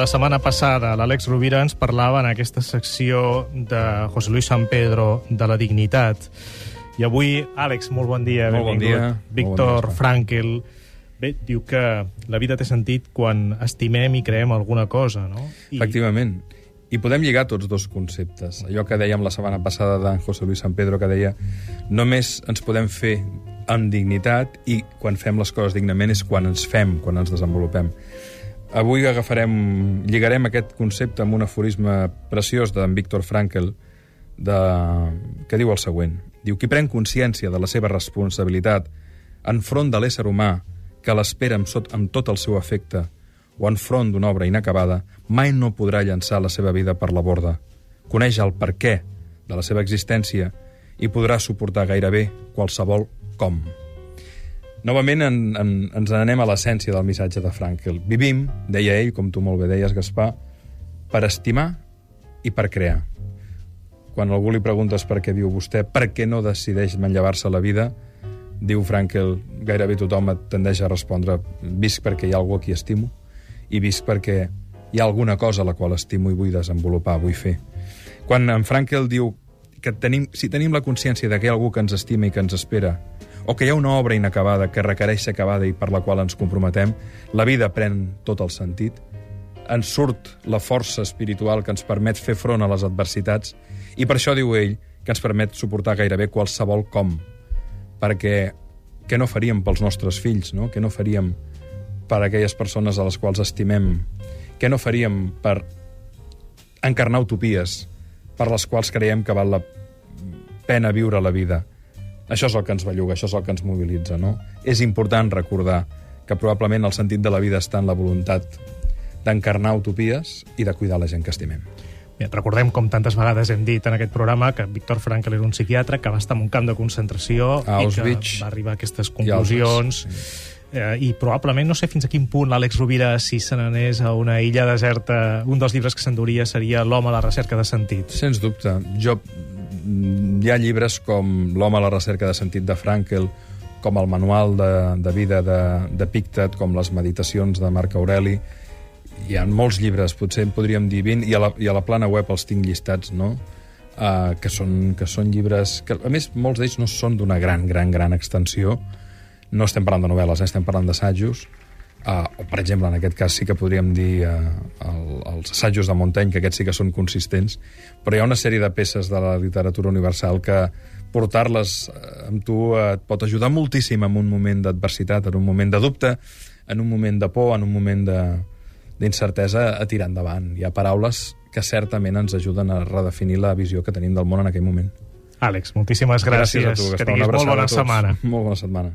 La setmana passada l'Àlex Rovira ens parlava en aquesta secció de José Luis San Pedro de la dignitat. I avui, Àlex, molt bon dia. Molt bon benvingut. dia. Víctor bon dia. Frankel. Bé, diu que la vida té sentit quan estimem i creem alguna cosa, no? I, Efectivament. I podem lligar tots dos conceptes. Allò que dèiem la setmana passada d'en José Luis San Pedro, que deia només ens podem fer amb dignitat i quan fem les coses dignament és quan ens fem, quan ens desenvolupem. Avui agafarem, lligarem aquest concepte amb un aforisme preciós d'en Viktor Frankl, de, que diu el següent. Diu, qui pren consciència de la seva responsabilitat enfront de l'ésser humà que l'espera amb, sot, amb tot el seu afecte o enfront d'una obra inacabada, mai no podrà llançar la seva vida per la borda. Coneix el per què de la seva existència i podrà suportar gairebé qualsevol com. Novament en, en, ens anem a l'essència del missatge de Frankl. Vivim, deia ell, com tu molt bé deies, Gaspar, per estimar i per crear. Quan algú li preguntes per què viu vostè, per què no decideix manllevar-se la vida, diu Frankl, gairebé tothom et tendeix a respondre visc perquè hi ha algú a qui estimo i visc perquè hi ha alguna cosa a la qual estimo i vull desenvolupar, vull fer. Quan en Frankl diu que tenim, si tenim la consciència de que hi ha algú que ens estima i que ens espera, o que hi ha una obra inacabada que requereix ser acabada i per la qual ens comprometem, la vida pren tot el sentit, ens surt la força espiritual que ens permet fer front a les adversitats i per això, diu ell, que ens permet suportar gairebé qualsevol com. Perquè què no faríem pels nostres fills, no? Què no faríem per aquelles persones a les quals estimem? Què no faríem per encarnar utopies per les quals creiem que val la pena viure la vida? Això és el que ens belluga, això és el que ens mobilitza, no? És important recordar que probablement el sentit de la vida està en la voluntat d'encarnar utopies i de cuidar la gent que estimem. Bé, recordem, com tantes vegades hem dit en aquest programa, que Víctor Frankl era un psiquiatre que va estar en un camp de concentració A i Auschwitz que va arribar a aquestes i conclusions. altres, Eh, I probablement, no sé fins a quin punt l'Àlex Rovira, si se n'anés a una illa deserta, un dels llibres que s'enduria seria L'home a la recerca de sentit. Sens dubte. Jo, hi ha llibres com L'home a la recerca de sentit de Frankel, com el manual de, de vida de, de Pictet, com les meditacions de Marc Aureli. Hi ha molts llibres, potser en podríem dir 20, i a la, i a la plana web els tinc llistats, no? Uh, que, són, que són llibres... que A més, molts d'ells no són d'una gran, gran, gran extensió. No estem parlant de novel·les, eh? estem parlant d'assajos. Uh, o, per exemple, en aquest cas sí que podríem dir uh, el, els assajos de Montaigne, que aquests sí que són consistents, però hi ha una sèrie de peces de la literatura universal que portar-les uh, amb tu uh, et pot ajudar moltíssim en un moment d'adversitat, en un moment de dubte, en un moment de por, en un moment de d'incertesa a tirar endavant. Hi ha paraules que certament ens ajuden a redefinir la visió que tenim del món en aquell moment. Àlex, moltíssimes gràcies. a tu, que Gaspar. tinguis molt bona setmana. Molt bona setmana.